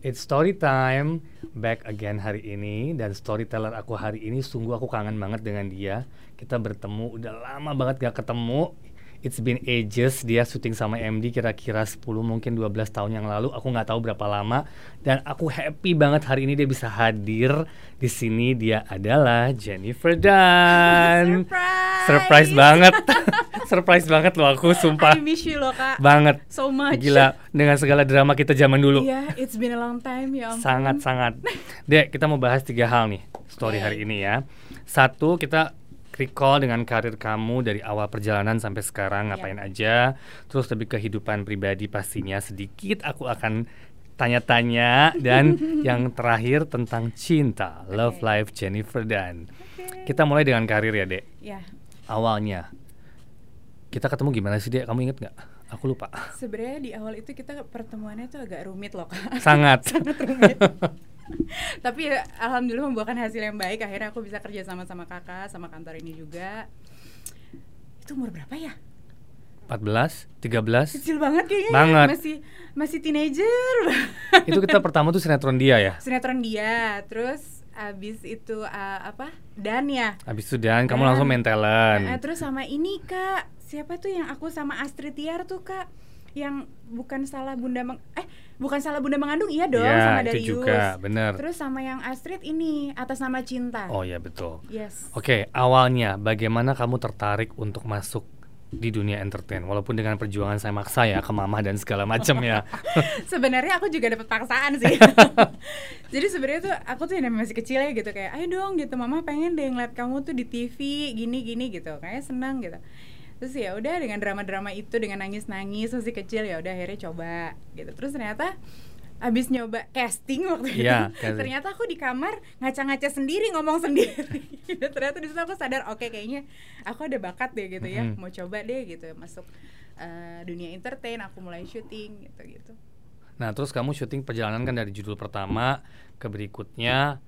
It's story time back again hari ini dan storyteller aku hari ini sungguh aku kangen banget dengan dia. Kita bertemu udah lama banget gak ketemu. It's been ages dia syuting sama MD kira-kira 10 mungkin 12 tahun yang lalu. Aku nggak tahu berapa lama dan aku happy banget hari ini dia bisa hadir di sini. Dia adalah Jennifer Dan. Surprise. Surprise banget. Surprise banget loh aku sumpah. I miss you loh kak. Banget. So much. Gila dengan segala drama kita zaman dulu. Iya, it's been a long time ya ampun. Sangat-sangat. Dek, kita mau bahas tiga hal nih story hari ini ya. Satu, kita recall dengan karir kamu dari awal perjalanan sampai sekarang ngapain aja. Terus lebih kehidupan pribadi pastinya sedikit aku akan tanya-tanya dan yang terakhir tentang cinta, love Oke. life Jennifer dan. Oke. Kita mulai dengan karir ya, Dek. Ya, Awalnya kita ketemu gimana sih, Dek? Kamu inget nggak? Aku lupa. sebenarnya di awal itu kita pertemuannya tuh agak rumit loh kak. Sangat. Sangat rumit. Tapi ya, alhamdulillah membuahkan hasil yang baik. Akhirnya aku bisa kerja sama sama kakak, sama kantor ini juga. Itu umur berapa ya? 14, 13. Kecil banget kayaknya. ya. Banget. Masih masih teenager. itu kita pertama tuh sinetron dia ya. Sinetron dia, terus abis itu uh, apa? Dan ya. Habis itu dan kamu Dan. langsung main talent. Nah, terus sama ini kak, siapa tuh yang aku sama Astrid Tiar tuh kak, yang bukan salah bunda meng eh bukan salah bunda mengandung iya dong Iya, sama itu Darius. juga, bener. Terus sama yang Astrid ini atas nama cinta. Oh ya betul. Yes. Oke, awalnya bagaimana kamu tertarik untuk masuk di dunia entertain walaupun dengan perjuangan saya maksa ya ke mama dan segala macam ya. sebenarnya aku juga dapat paksaan sih. Jadi sebenarnya tuh aku tuh yang masih kecil ya gitu kayak, ayo dong gitu mama pengen deh ngeliat kamu tuh di TV gini gini gitu, kayaknya senang gitu. Terus ya udah dengan drama-drama itu dengan nangis-nangis masih kecil ya udah akhirnya coba gitu. Terus ternyata abis nyoba casting waktu itu, Iya, ternyata aku di kamar ngaca-ngaca sendiri ngomong sendiri. Dan ternyata di situ aku sadar, oke kayaknya aku ada bakat deh gitu ya, mau coba deh gitu masuk eh, dunia entertain. Aku mulai syuting gitu gitu. Nah, terus kamu syuting perjalanan kan dari judul pertama ke berikutnya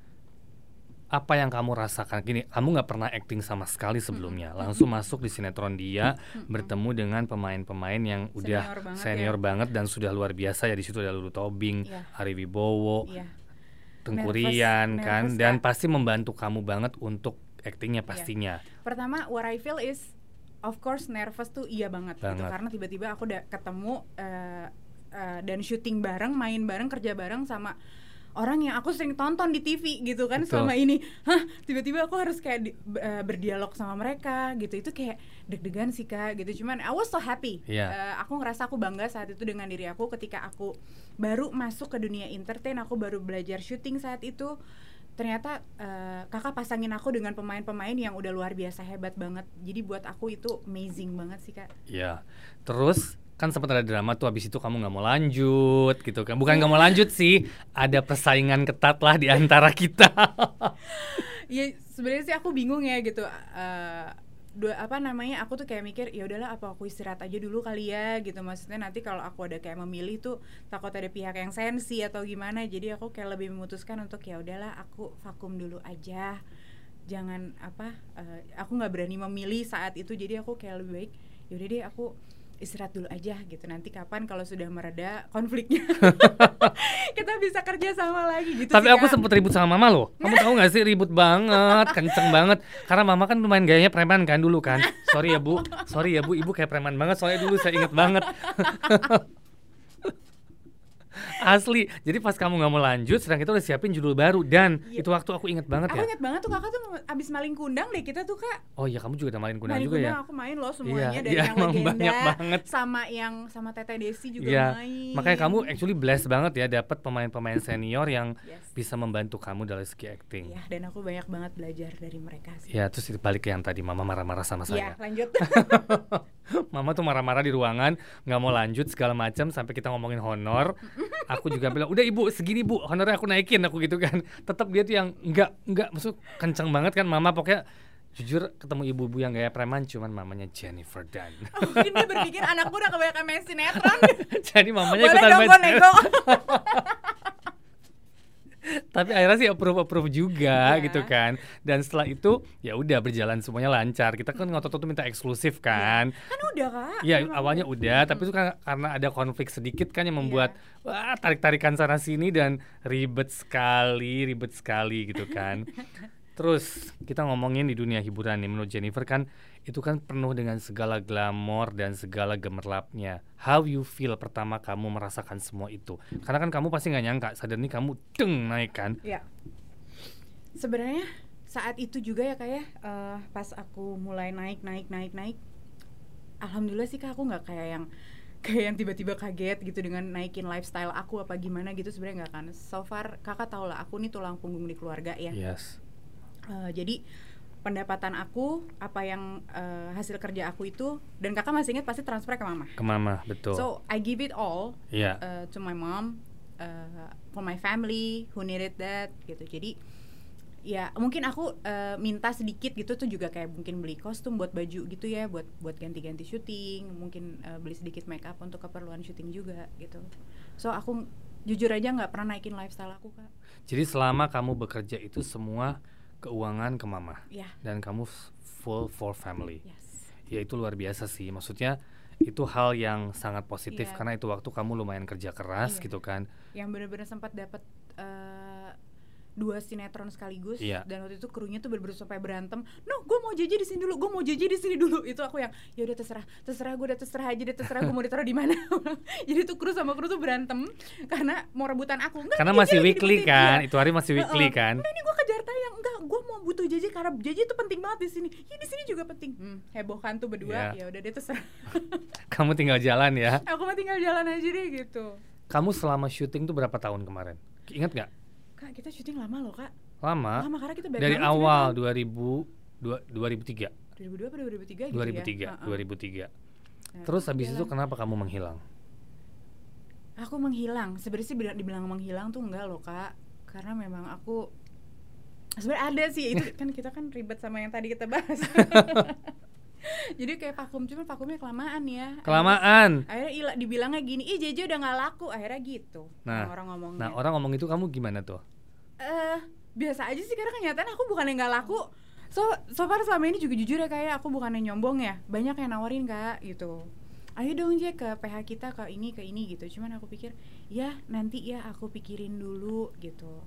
apa yang kamu rasakan gini kamu nggak pernah acting sama sekali sebelumnya langsung masuk di sinetron dia bertemu dengan pemain-pemain yang udah Senior banget senior ya. banget dan sudah luar biasa ya di situ ada Lulu Tobing, Iya. Ari Wibowo, Iya. Tengku Nervous- kan nervous, dan pasti membantu kamu banget untuk actingnya Iya. pastinya. Pertama, what I feel is of course nervous tuh iya banget, gitu Banget. karena tiba-tiba aku udah ketemu eh, eh, dan syuting bareng, main bareng, kerja bareng sama orang yang aku sering tonton di TV gitu kan Betul. selama ini. Hah, tiba-tiba aku harus kayak di- eh, berdialog sama mereka gitu. Itu kayak deg-degan sih Kak gitu. Cuman I was so happy. Iya. Eh, aku ngerasa aku bangga saat itu dengan diri aku ketika aku baru masuk ke dunia entertain, aku baru belajar syuting saat itu. Ternyata eh, kakak pasangin aku dengan pemain-pemain yang udah luar biasa hebat banget. Jadi buat aku itu amazing banget sih kak. Iya. Terus kan sempat ada drama tuh habis itu kamu nggak mau lanjut gitu kan. Bukan nggak mau lanjut sih, ada persaingan ketat lah di antara kita. Iya sebenarnya sih aku bingung ya gitu. eh, dua apa namanya aku tuh kayak mikir ya udahlah apa aku istirahat aja dulu kali ya gitu maksudnya nanti kalau aku ada kayak memilih tuh takut ada pihak yang sensi atau gimana jadi aku kayak lebih memutuskan untuk ya udahlah aku vakum dulu aja jangan apa eh, aku nggak berani memilih saat itu jadi aku kayak lebih baik yaudah deh aku istirahat dulu aja gitu nanti kapan kalau sudah mereda konfliknya kita bisa kerja sama lagi gitu Tapi sih, aku Kak. sempet ribut sama mama loh. Kamu tahu gak sih ribut banget, kenceng banget. Karena mama kan lumayan gayanya preman kan dulu kan. Sorry ya bu, sorry ya bu, ibu kayak preman banget. Soalnya dulu saya inget banget. Asli. Jadi pas kamu nggak mau lanjut, sedang kita udah siapin judul baru dan Iya. itu waktu aku inget banget Aku ya. inget banget tuh kakak tuh abis maling kundang deh kita tuh kak Oh iya, kamu juga udah main kundang Maling juga ya. kundang aku main loh semuanya Iya, dari iya, yang legenda banyak banget. sama yang sama Teteh Desi juga Iya. main. Makanya kamu actually blessed banget ya dapat pemain-pemain senior yang Yes. bisa membantu kamu dari segi acting. Iya dan aku banyak banget belajar dari mereka sih. Ya, terus balik ke yang tadi mama marah-marah sama saya. Iya lanjut. Mama tuh marah-marah di ruangan, nggak mau lanjut segala macam sampai kita ngomongin honor. Aku juga bilang, udah ibu segini bu, honornya aku naikin aku gitu kan. Tetap dia tuh yang nggak nggak maksud kenceng banget kan mama pokoknya jujur ketemu ibu-ibu yang gaya preman cuman mamanya Jennifer Dan. Mungkin dia berpikir anakku udah kebanyakan main sinetron. Jadi mamanya Boleh ikutan dong main gue nego. Tapi akhirnya sih approve approve juga Iya. gitu kan. Dan setelah itu ya udah berjalan semuanya lancar. Kita kan ngotot tuh minta eksklusif kan. Kan udah kak. Iya Emang awalnya udah. tapi itu kan karena ada konflik sedikit kan yang membuat wah tarik tarikan sana sini dan ribet sekali ribet sekali gitu kan terus kita ngomongin di dunia hiburan nih menurut Jennifer kan itu kan penuh dengan segala glamor dan segala gemerlapnya how you feel pertama kamu merasakan semua itu karena kan kamu pasti nggak nyangka suddenly kamu deng naik kan Ya. Sebenarnya saat itu juga ya kayak pas aku mulai naik naik naik naik, alhamdulillah sih kak aku nggak kayak yang kayak yang tiba-tiba kaget gitu dengan naikin lifestyle aku apa gimana gitu sebenarnya nggak kan. So far kakak tau lah aku nih tulang punggung di keluarga ya. yes Eh, jadi pendapatan aku apa yang eh, hasil kerja aku itu dan kakak masih ingat pasti transfer ke mama. ke mama betul. So I give it all Iya. uh, to my mom uh, for my family who needed that gitu. Jadi ya mungkin aku uh, minta sedikit gitu tuh juga kayak mungkin beli kostum buat baju gitu ya buat buat ganti-ganti syuting mungkin uh, beli sedikit make up untuk keperluan syuting juga gitu. So aku jujur aja nggak pernah naikin lifestyle aku kak. Jadi selama kamu bekerja itu semua keuangan ke mama. Ya. Dan kamu full for family. Yes. Ya itu luar biasa sih. Maksudnya itu hal yang sangat positif Iya. karena itu waktu kamu lumayan kerja keras Iya. gitu kan. Yang benar-benar sempat dapat dua sinetron sekaligus Iya. dan waktu itu krunya tuh bener-bener supaya berantem. No gue mau jajan di sini dulu gue mau jajan di sini dulu. Itu aku yang ya udah terserah terserah gue udah terserah aja deh terserah gue mau ditaruh di mana. Jadi tuh kru sama kru tuh berantem karena mau rebutan aku. Enggak karena masih weekly dibutuhin. kan? Iya. itu hari masih weekly Heeh. kan? Nah, ini gue kejar tayang enggak gue mau butuh jajan karena jajan itu penting banget di sini. Ya di sini juga penting. Hmm, heboh kan tuh berdua. Iya. ya udah deh terserah. Kamu tinggal jalan ya. Aku mah tinggal jalan aja deh gitu. Kamu selama syuting tuh berapa tahun kemarin? Ingat nggak kak kita syuting lama loh kak. Lama. Lama karena kita dari awal sinetron. 2000 dua- 2003 2002 apa 2003 gitu 2003 ya? 2003 Heeh. Nah, terus habis itu kenapa kamu menghilang? Aku menghilang. Sebenarnya sih bilang- dibilang menghilang tuh enggak loh kak. Karena memang aku sebenarnya ada sih. Itu kan kita kan ribet sama yang tadi kita bahas jadi kayak vakum cuman vakumnya kelamaan ya. Kelamaan. akhirnya ila, dibilangnya gini ih JJ udah nggak laku. Akhirnya gitu Nah, orang ngomongnya. nah orang ngomong itu kamu gimana tuh? Eh biasa aja sih karena kenyataan aku bukan yang nggak laku. So so far selama ini juga jujur ya kayak aku bukan yang nyombong ya. Banyak yang nawarin kak gitu. Ayo dong Jack ke PH kita ke ini ke ini gitu. Cuman aku pikir ya nanti ya aku pikirin dulu gitu.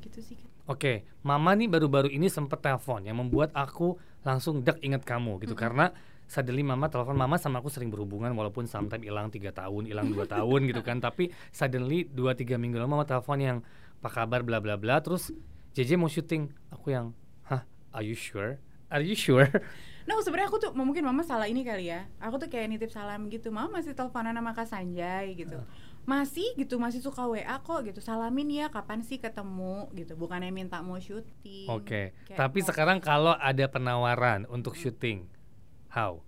Gitu sih Kak. Oke, Mama nih baru-baru ini sempet telepon yang membuat aku langsung dek inget kamu gitu. Mm-mm. karena suddenly Mama telepon Mama sama aku sering berhubungan walaupun sometimes hilang tiga tahun, hilang dua tahun gitu kan, tapi suddenly dua tiga minggu lalu Mama telepon yang apa kabar? bla bla bla, terus JJ mau syuting, aku yang hah, are you sure? Are you sure? Nah sebenarnya aku tuh mungkin mama salah ini kali ya. Aku tuh kayak nitip salam gitu Mama masih teleponan sama Kak Sanjay gitu Masih gitu, masih suka WA kok gitu Salamin ya kapan sih ketemu gitu Bukannya minta mau syuting Oke, Kayak tapi mau- sekarang kalau ada penawaran untuk syuting, how?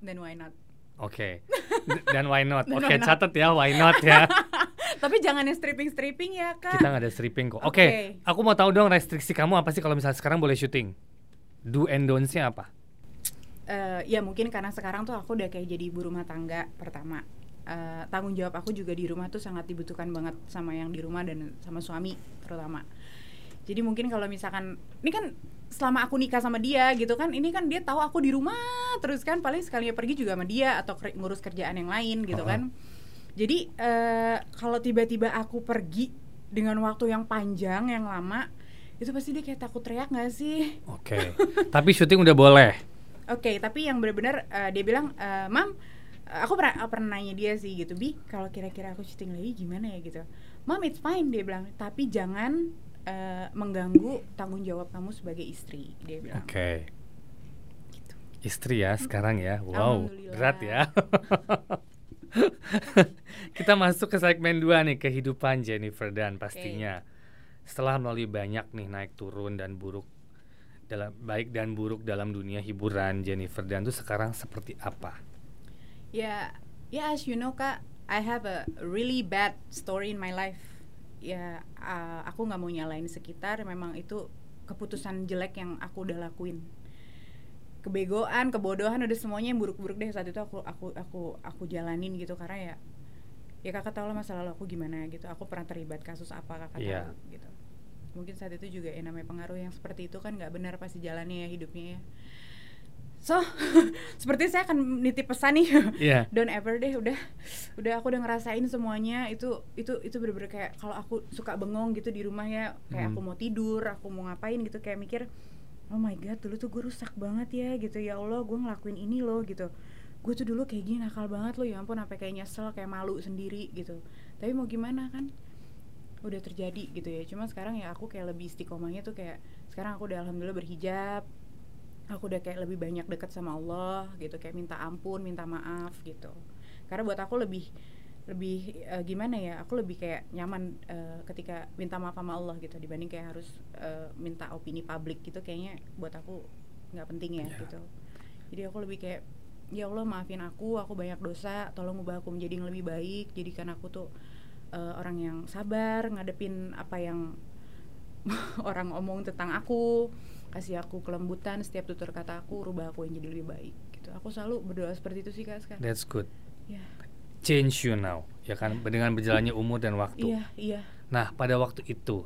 Then why not Oke, D- dan why not? Oke, not? catat ya, why not ya. Tapi jangan yang stripping-stripping ya kak Kita nggak ada stripping kok. Oke, Oke. aku mau tahu dong restriksi kamu apa sih kalau misalnya sekarang boleh syuting? Do and don'ts-nya apa? Eh, ya mungkin karena sekarang tuh aku udah kayak jadi ibu rumah tangga pertama Eh, tanggung jawab aku juga di rumah tuh sangat dibutuhkan banget sama yang di rumah dan sama suami terutama jadi mungkin kalau misalkan ini kan selama aku nikah sama dia gitu kan ini kan dia tahu aku di rumah terus kan paling sekalinya pergi juga sama dia atau ker- ngurus kerjaan yang lain gitu Oh. kan jadi eh, kalau tiba-tiba aku pergi dengan waktu yang panjang yang lama itu pasti dia kayak takut teriak nggak sih Oke, tapi syuting udah boleh. Oke, tapi yang benar-benar eh, dia bilang, eh, "Mam, aku pernah aku pernah nanya dia sih gitu, Bi, kalau kira-kira aku syuting lagi gimana ya gitu." "Mam, it's fine," dia bilang, "tapi jangan eh, mengganggu tanggung jawab kamu sebagai istri." Dia bilang. Oke. Gitu. Istri ya sekarang ya. Wow, berat ya. Kita masuk ke segmen 2 nih, kehidupan Jennifer dan pastinya. Setelah melalui banyak nih naik turun dan buruk dalam baik dan buruk dalam dunia hiburan Jennifer dan tuh sekarang seperti apa? Ya, ya as you know kak, I have a really bad story in my life. Ya, uh, aku nggak mau nyalain sekitar. Memang itu keputusan jelek yang aku udah lakuin. Kebegoan, kebodohan, udah semuanya yang buruk-buruk deh saat itu aku aku aku aku jalanin gitu karena ya ya kakak tahu lah masa lalu aku gimana gitu aku pernah terlibat kasus apa kakak Iya. tahu gitu mungkin saat itu juga ya namanya pengaruh yang seperti itu kan nggak benar pasti jalannya ya hidupnya ya so seperti saya akan nitip pesan nih. Iya. don't ever deh udah. Udah aku udah ngerasain semuanya. Itu itu itu bener-bener kayak kalau aku suka bengong gitu di rumah ya kayak Hmm. aku mau tidur aku mau ngapain gitu kayak mikir oh my god dulu tuh gue rusak banget ya gitu. Ya allah gue ngelakuin ini loh gitu. Gue tuh dulu kayak gini nakal banget loh ya ampun sampai kayak nyesel kayak malu sendiri gitu. Tapi mau gimana kan? Udah terjadi gitu ya. Cuma sekarang ya aku kayak lebih istiqomahnya tuh kayak sekarang aku udah alhamdulillah berhijab aku udah kayak lebih banyak dekat sama Allah gitu kayak minta ampun minta maaf gitu. Karena buat aku lebih lebih eh, gimana ya aku lebih kayak nyaman eh, ketika minta maaf sama Allah gitu dibanding kayak harus eh, minta opini publik gitu kayaknya buat aku nggak penting ya Ya. gitu. Jadi aku lebih kayak ya Allah maafin aku aku banyak dosa tolong ubah aku menjadi yang lebih baik. Jadikan aku tuh eh, orang yang sabar ngadepin apa yang orang omong tentang aku kasih aku kelembutan setiap tutur kata aku rubah aku yang jadi lebih baik gitu aku selalu berdoa seperti itu sih kak sekarang That's good. ya Change you now, ya kan? Dengan berjalannya umur dan waktu. iya iya Nah, pada waktu itu,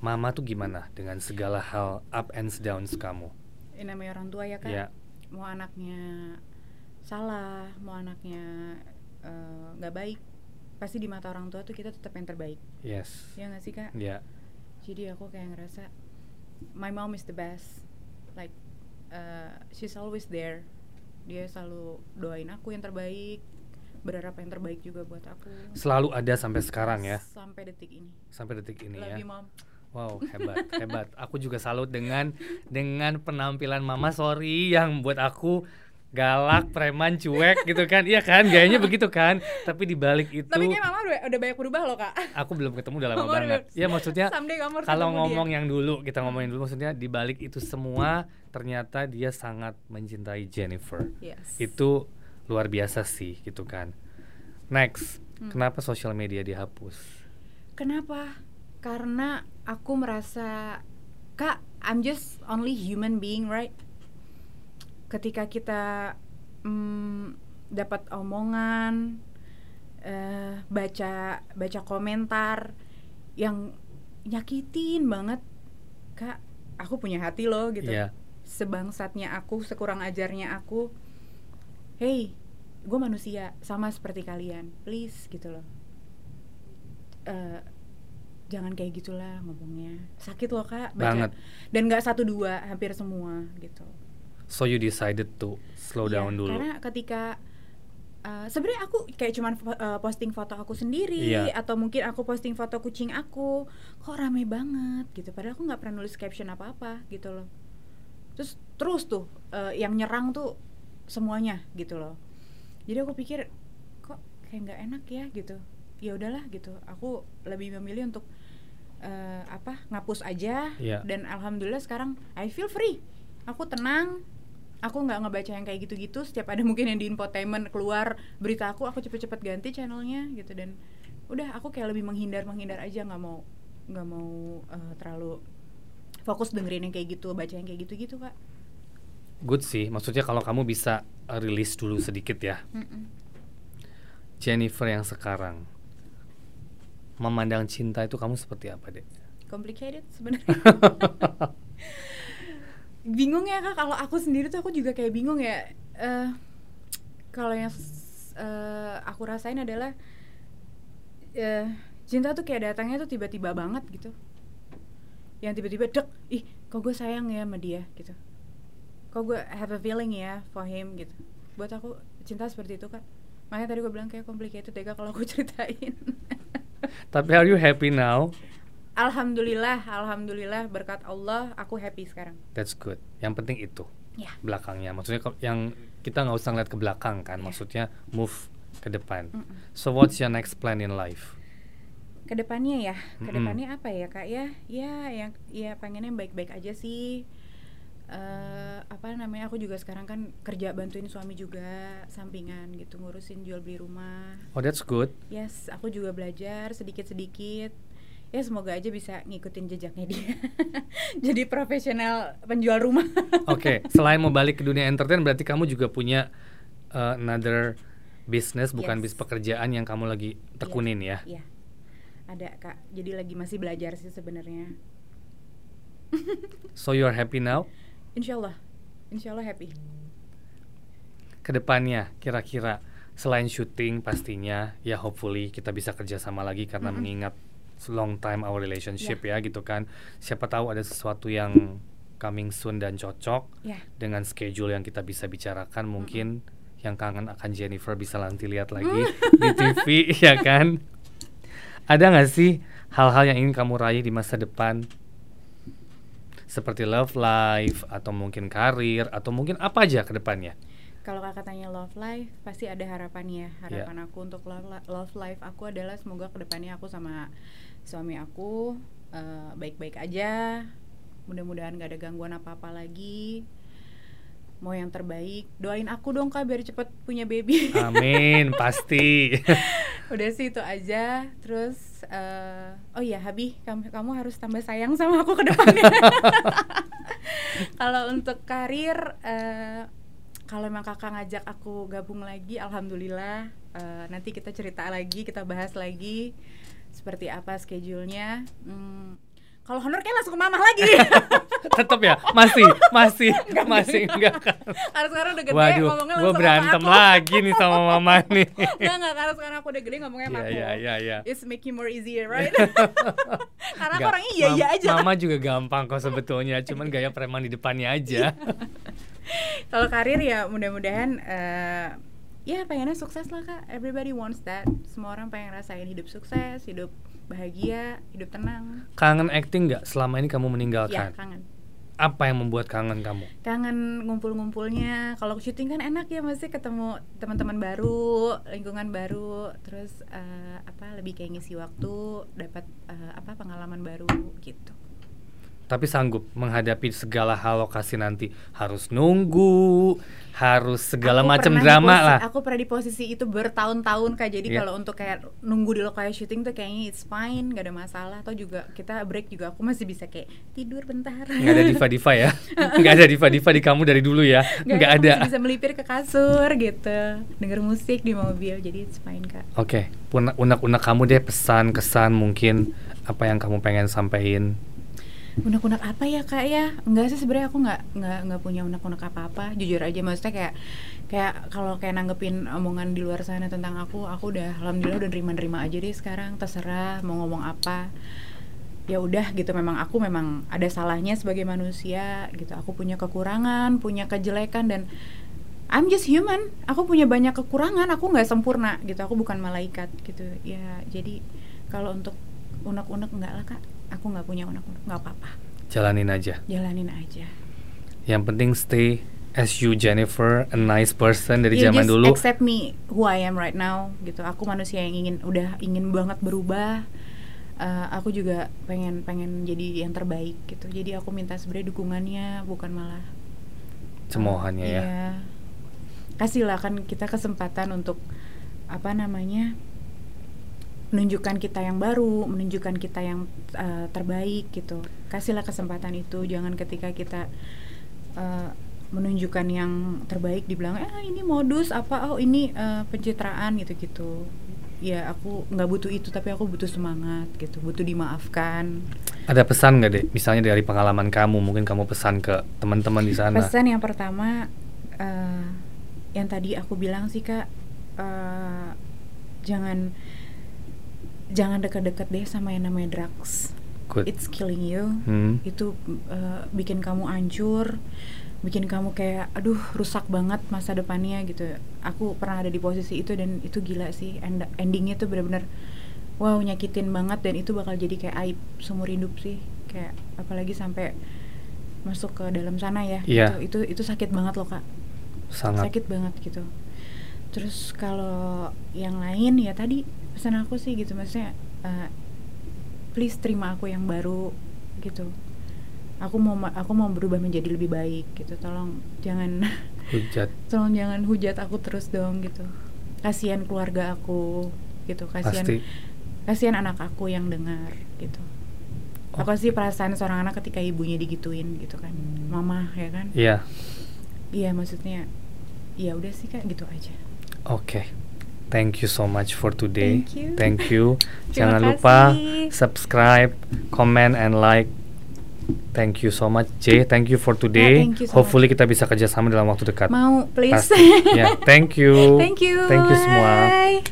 Mama tuh gimana dengan segala hal up and downs kamu? ini namanya orang tua ya kak Ya, mau anaknya salah mau anaknya eh, nggak baik pasti di mata orang tua tuh kita tetap yang terbaik yes. ya nggak sih kak Ya, jadi aku kayak ngerasa my mom is the best. Like uh, she's always there. Dia selalu doain aku yang terbaik berharap yang terbaik juga buat aku. Selalu ada sampai sekarang ya, sampai detik ini. Sampai detik ini love ya. you mom. Wow, hebat, hebat. Aku juga salut dengan dengan penampilan Mama Sorry yang buat aku galak, preman, cuek gitu kan. Iya kan? Gayanya begitu kan. Tapi di balik itu tapi kayak mama udah, udah banyak berubah loh kak aku belum ketemu udah lama Mama banget. Ya maksudnya kalau ketemu dia. ngomong yang dulu kita ngomongin dulu maksudnya di balik itu semua ternyata dia sangat mencintai Jennifer. yes. Itu luar biasa sih gitu kan. Next, Hmm. kenapa sosial media dihapus? Kenapa? Karena aku merasa Kak, I'm just only human being, right? Ketika kita mm, dapat omongan, eh, baca baca komentar yang nyakitin banget, Kak, aku punya hati loh gitu. Iya. Sebangsatnya aku, sekurang ajarnya aku, hey, gue manusia sama seperti kalian, please gitu loh. Eh, jangan kayak gitulah ngomongnya sakit loh kak baca. Banget. dan nggak satu dua hampir semua gitu So you decided to slow Iya, down dulu. karena ketika uh, sebenarnya aku kayak cuman uh, posting foto aku sendiri Iya. atau mungkin aku posting foto kucing aku kok rame banget gitu. Padahal aku nggak pernah nulis caption apa apa gitu loh. Terus terus tuh uh, yang nyerang tuh semuanya gitu loh. Jadi aku pikir kok kayak nggak enak ya? gitu. Ya udahlah gitu. Aku lebih memilih untuk uh, apa ngapus aja Iya. dan alhamdulillah sekarang I feel free. Aku tenang aku nggak ngebaca yang kayak gitu-gitu setiap ada mungkin yang di infotainment keluar berita aku aku cepet-cepet ganti channelnya gitu dan udah aku kayak lebih menghindar menghindar aja nggak mau nggak mau uh, terlalu fokus dengerin yang kayak gitu baca yang kayak gitu-gitu kak Good sih, maksudnya kalau kamu bisa uh, rilis dulu sedikit ya. Mm-mm. Jennifer yang sekarang memandang cinta itu kamu seperti apa deh? complicated sebenarnya bingung ya kak. Kalau aku sendiri tuh aku juga kayak bingung ya. Eh, kalau yang eh, aku rasain adalah eh, cinta tuh kayak datangnya tuh tiba-tiba banget gitu. Yang tiba-tiba dek ih kok gue sayang ya sama dia? gitu. Kok gue have a feeling ya for him gitu. Buat aku cinta seperti itu kak. Makanya tadi gue bilang kayak complicated deh kak kalau aku ceritain. Tapi are you happy now? Alhamdulillah, alhamdulillah berkat Allah aku happy sekarang. That's good. Yang penting itu Ya. belakangnya. Maksudnya yang kita nggak usah ngeliat ke belakang kan. Iya. Maksudnya move ke depan. Mm-mm. So what's your next plan in life? Ke depannya ya, ke depannya apa ya kak ya? Ya yang ya pengennya baik-baik aja sih. eh apa namanya aku juga sekarang kan kerja bantuin suami juga sampingan gitu ngurusin jual beli rumah. Oh that's good. Yes, aku juga belajar sedikit-sedikit. Ya semoga aja bisa ngikutin jejaknya dia. Jadi profesional penjual rumah. Oke, selain mau balik ke dunia entertain berarti kamu juga punya uh, another bisnis bukan Yes. bis pekerjaan yang kamu lagi tekunin ya. Iya. Ada Kak. Jadi lagi masih belajar sih sebenarnya. So you're happy now? Insya Allah. Insya Allah happy. Ke depannya kira-kira selain syuting pastinya ya hopefully kita bisa kerjasama lagi karena Mm-mm. mengingat long time our relationship Ya. ya gitu kan. Siapa tahu ada sesuatu yang coming soon dan cocok Ya. dengan schedule yang kita bisa bicarakan mungkin yang kangen akan Jennifer bisa nanti lihat lagi di TV ya kan. Ada nggak sih hal-hal yang ingin kamu raih di masa depan? Seperti love life atau mungkin karir atau mungkin apa aja ke depannya? Kalau kakak tanya love life, pasti ada harapan ya. Iya. Harapan aku untuk love, li- love life aku adalah semoga ke depannya aku sama suami aku eh, baik-baik aja. Mudah-mudahan gak ada gangguan apa-apa lagi. Mau yang terbaik, doain aku dong kak biar cepet punya baby. Amin, pasti. Udah sih itu aja. Terus, eh, oh iya Habi, kamu, kamu harus tambah sayang sama aku ke depannya. Kalau untuk karir, eh, kalau emang kakak ngajak aku gabung lagi, alhamdulillah. Eh, nanti kita cerita lagi, kita bahas lagi seperti apa schedule-nya. Hmm, kalau honor kayak langsung ke mamah lagi. Tetap ya, masih, masih, masih enggak kan? karena sekarang udah gede Waduh, ngomongnya gue langsung berantem sama aku. lagi nih sama mama nih. Enggak, enggak, karena sekarang aku udah gede ngomongnya sama Iya, aku. iya, iya, iya. It's making more easier, right? karena aku Enggak, orangnya iya iya aja. Mama juga gampang kok sebetulnya, cuman gaya preman di depannya aja. Kalau karir ya mudah-mudahan eh, ya pengennya sukses lah kak. Everybody wants that. Semua orang pengen rasain hidup sukses, hidup bahagia, hidup tenang. Kangen acting nggak selama ini kamu Ya meninggalkan? kangen. Apa yang membuat kangen kamu? Kangen ngumpul-ngumpulnya. Kalau syuting kan enak ya masih ketemu teman-teman baru, lingkungan baru, terus eh, apa lebih kayak ngisi waktu, dapat eh, apa pengalaman baru gitu. Tapi sanggup menghadapi segala hal lokasi nanti harus nunggu, harus segala macam drama lah. Aku pernah di posisi itu bertahun-tahun kak. Jadi Iya. kalau untuk kayak nunggu di lokasi syuting tuh kayaknya it's fine, gak ada masalah. Atau juga kita break juga aku masih bisa kayak tidur bentar. Nggak ada diva-diva ya? Nggak ada diva-diva di kamu dari dulu ya? Nggak Nggak ada. masih bisa melipir ke kasur gitu, denger musik di mobil. Jadi it's fine kak. Oke, unek- unek-unek kamu deh pesan, kesan mungkin apa yang kamu pengen sampaikan. Unek-unek apa ya kak ya? Enggak sih sebenarnya aku nggak nggak nggak punya unek-unek apa-apa. Jujur aja maksudnya kayak kayak kalau kayak nanggepin omongan di luar sana tentang aku, aku udah alhamdulillah udah nerima-nerima aja deh sekarang. Terserah mau ngomong apa. Ya udah gitu memang aku memang ada salahnya sebagai manusia gitu. Aku punya kekurangan, punya kejelekan dan I'm just human. Aku punya banyak kekurangan. Aku nggak sempurna gitu. Aku bukan malaikat gitu. Ya jadi kalau untuk unek-unek enggak lah kak. Aku nggak punya unek-unek. Nggak apa-apa. Jalanin aja. Jalanin aja. Yang penting stay as you Jennifer, a nice person dari You zaman just dulu. accept me who I am right now gitu. Aku manusia yang ingin udah ingin banget berubah. Eh, aku juga pengen pengen jadi yang terbaik gitu. Jadi aku minta sebenarnya dukungannya bukan malah Cemohannya ya. Iya. Kasihlah kan kita kesempatan untuk apa namanya? Menunjukkan kita yang baru, menunjukkan kita yang eh, terbaik gitu. Kasihlah kesempatan itu, jangan ketika kita eh, menunjukkan yang terbaik dibilang ah ini modus apa oh ini eh, pencitraan gitu-gitu. Ya aku nggak butuh itu tapi aku butuh semangat gitu, butuh dimaafkan. Ada pesan nggak deh? Misalnya dari pengalaman kamu, mungkin kamu pesan ke teman-teman di sana. Pesan yang pertama eh, yang tadi aku bilang sih kak, eh, jangan jangan dekat-dekat deh sama yang namanya drugs. Good. It's killing you. Hmm. Itu eh, bikin kamu hancur, bikin kamu kayak aduh rusak banget masa depannya gitu. Aku pernah ada di posisi itu dan itu gila sih. End endingnya tuh bener-bener wow nyakitin banget dan itu bakal jadi kayak aib seumur hidup sih. Kayak apalagi sampai masuk ke dalam sana ya. Iya. Itu, itu itu sakit banget loh kak. Sangat. Sakit banget gitu. Terus kalau yang lain ya tadi pesan aku sih gitu maksudnya eh, please terima aku yang baru gitu. Aku mau ma- aku mau berubah menjadi lebih baik gitu. Tolong jangan Hujat. tolong jangan hujat aku terus dong gitu. Kasihan keluarga aku gitu. Kasihan Pasti. kasihan anak aku yang dengar gitu. Oh. Apa sih perasaan seorang anak ketika ibunya digituin gitu kan? Mama ya kan? Iya. Iya maksudnya ya udah sih kak gitu aja. Oke. Thank you so much for today. Thank you. Thank you. Jangan lupa kasih. subscribe, comment, and like. Thank you so much, J. Thank you for today. thank you so Hopefully kita bisa kerjasama dalam waktu dekat. Mau please. Pasti. Ya, thank you. Thank you. Thank you semua. Bye.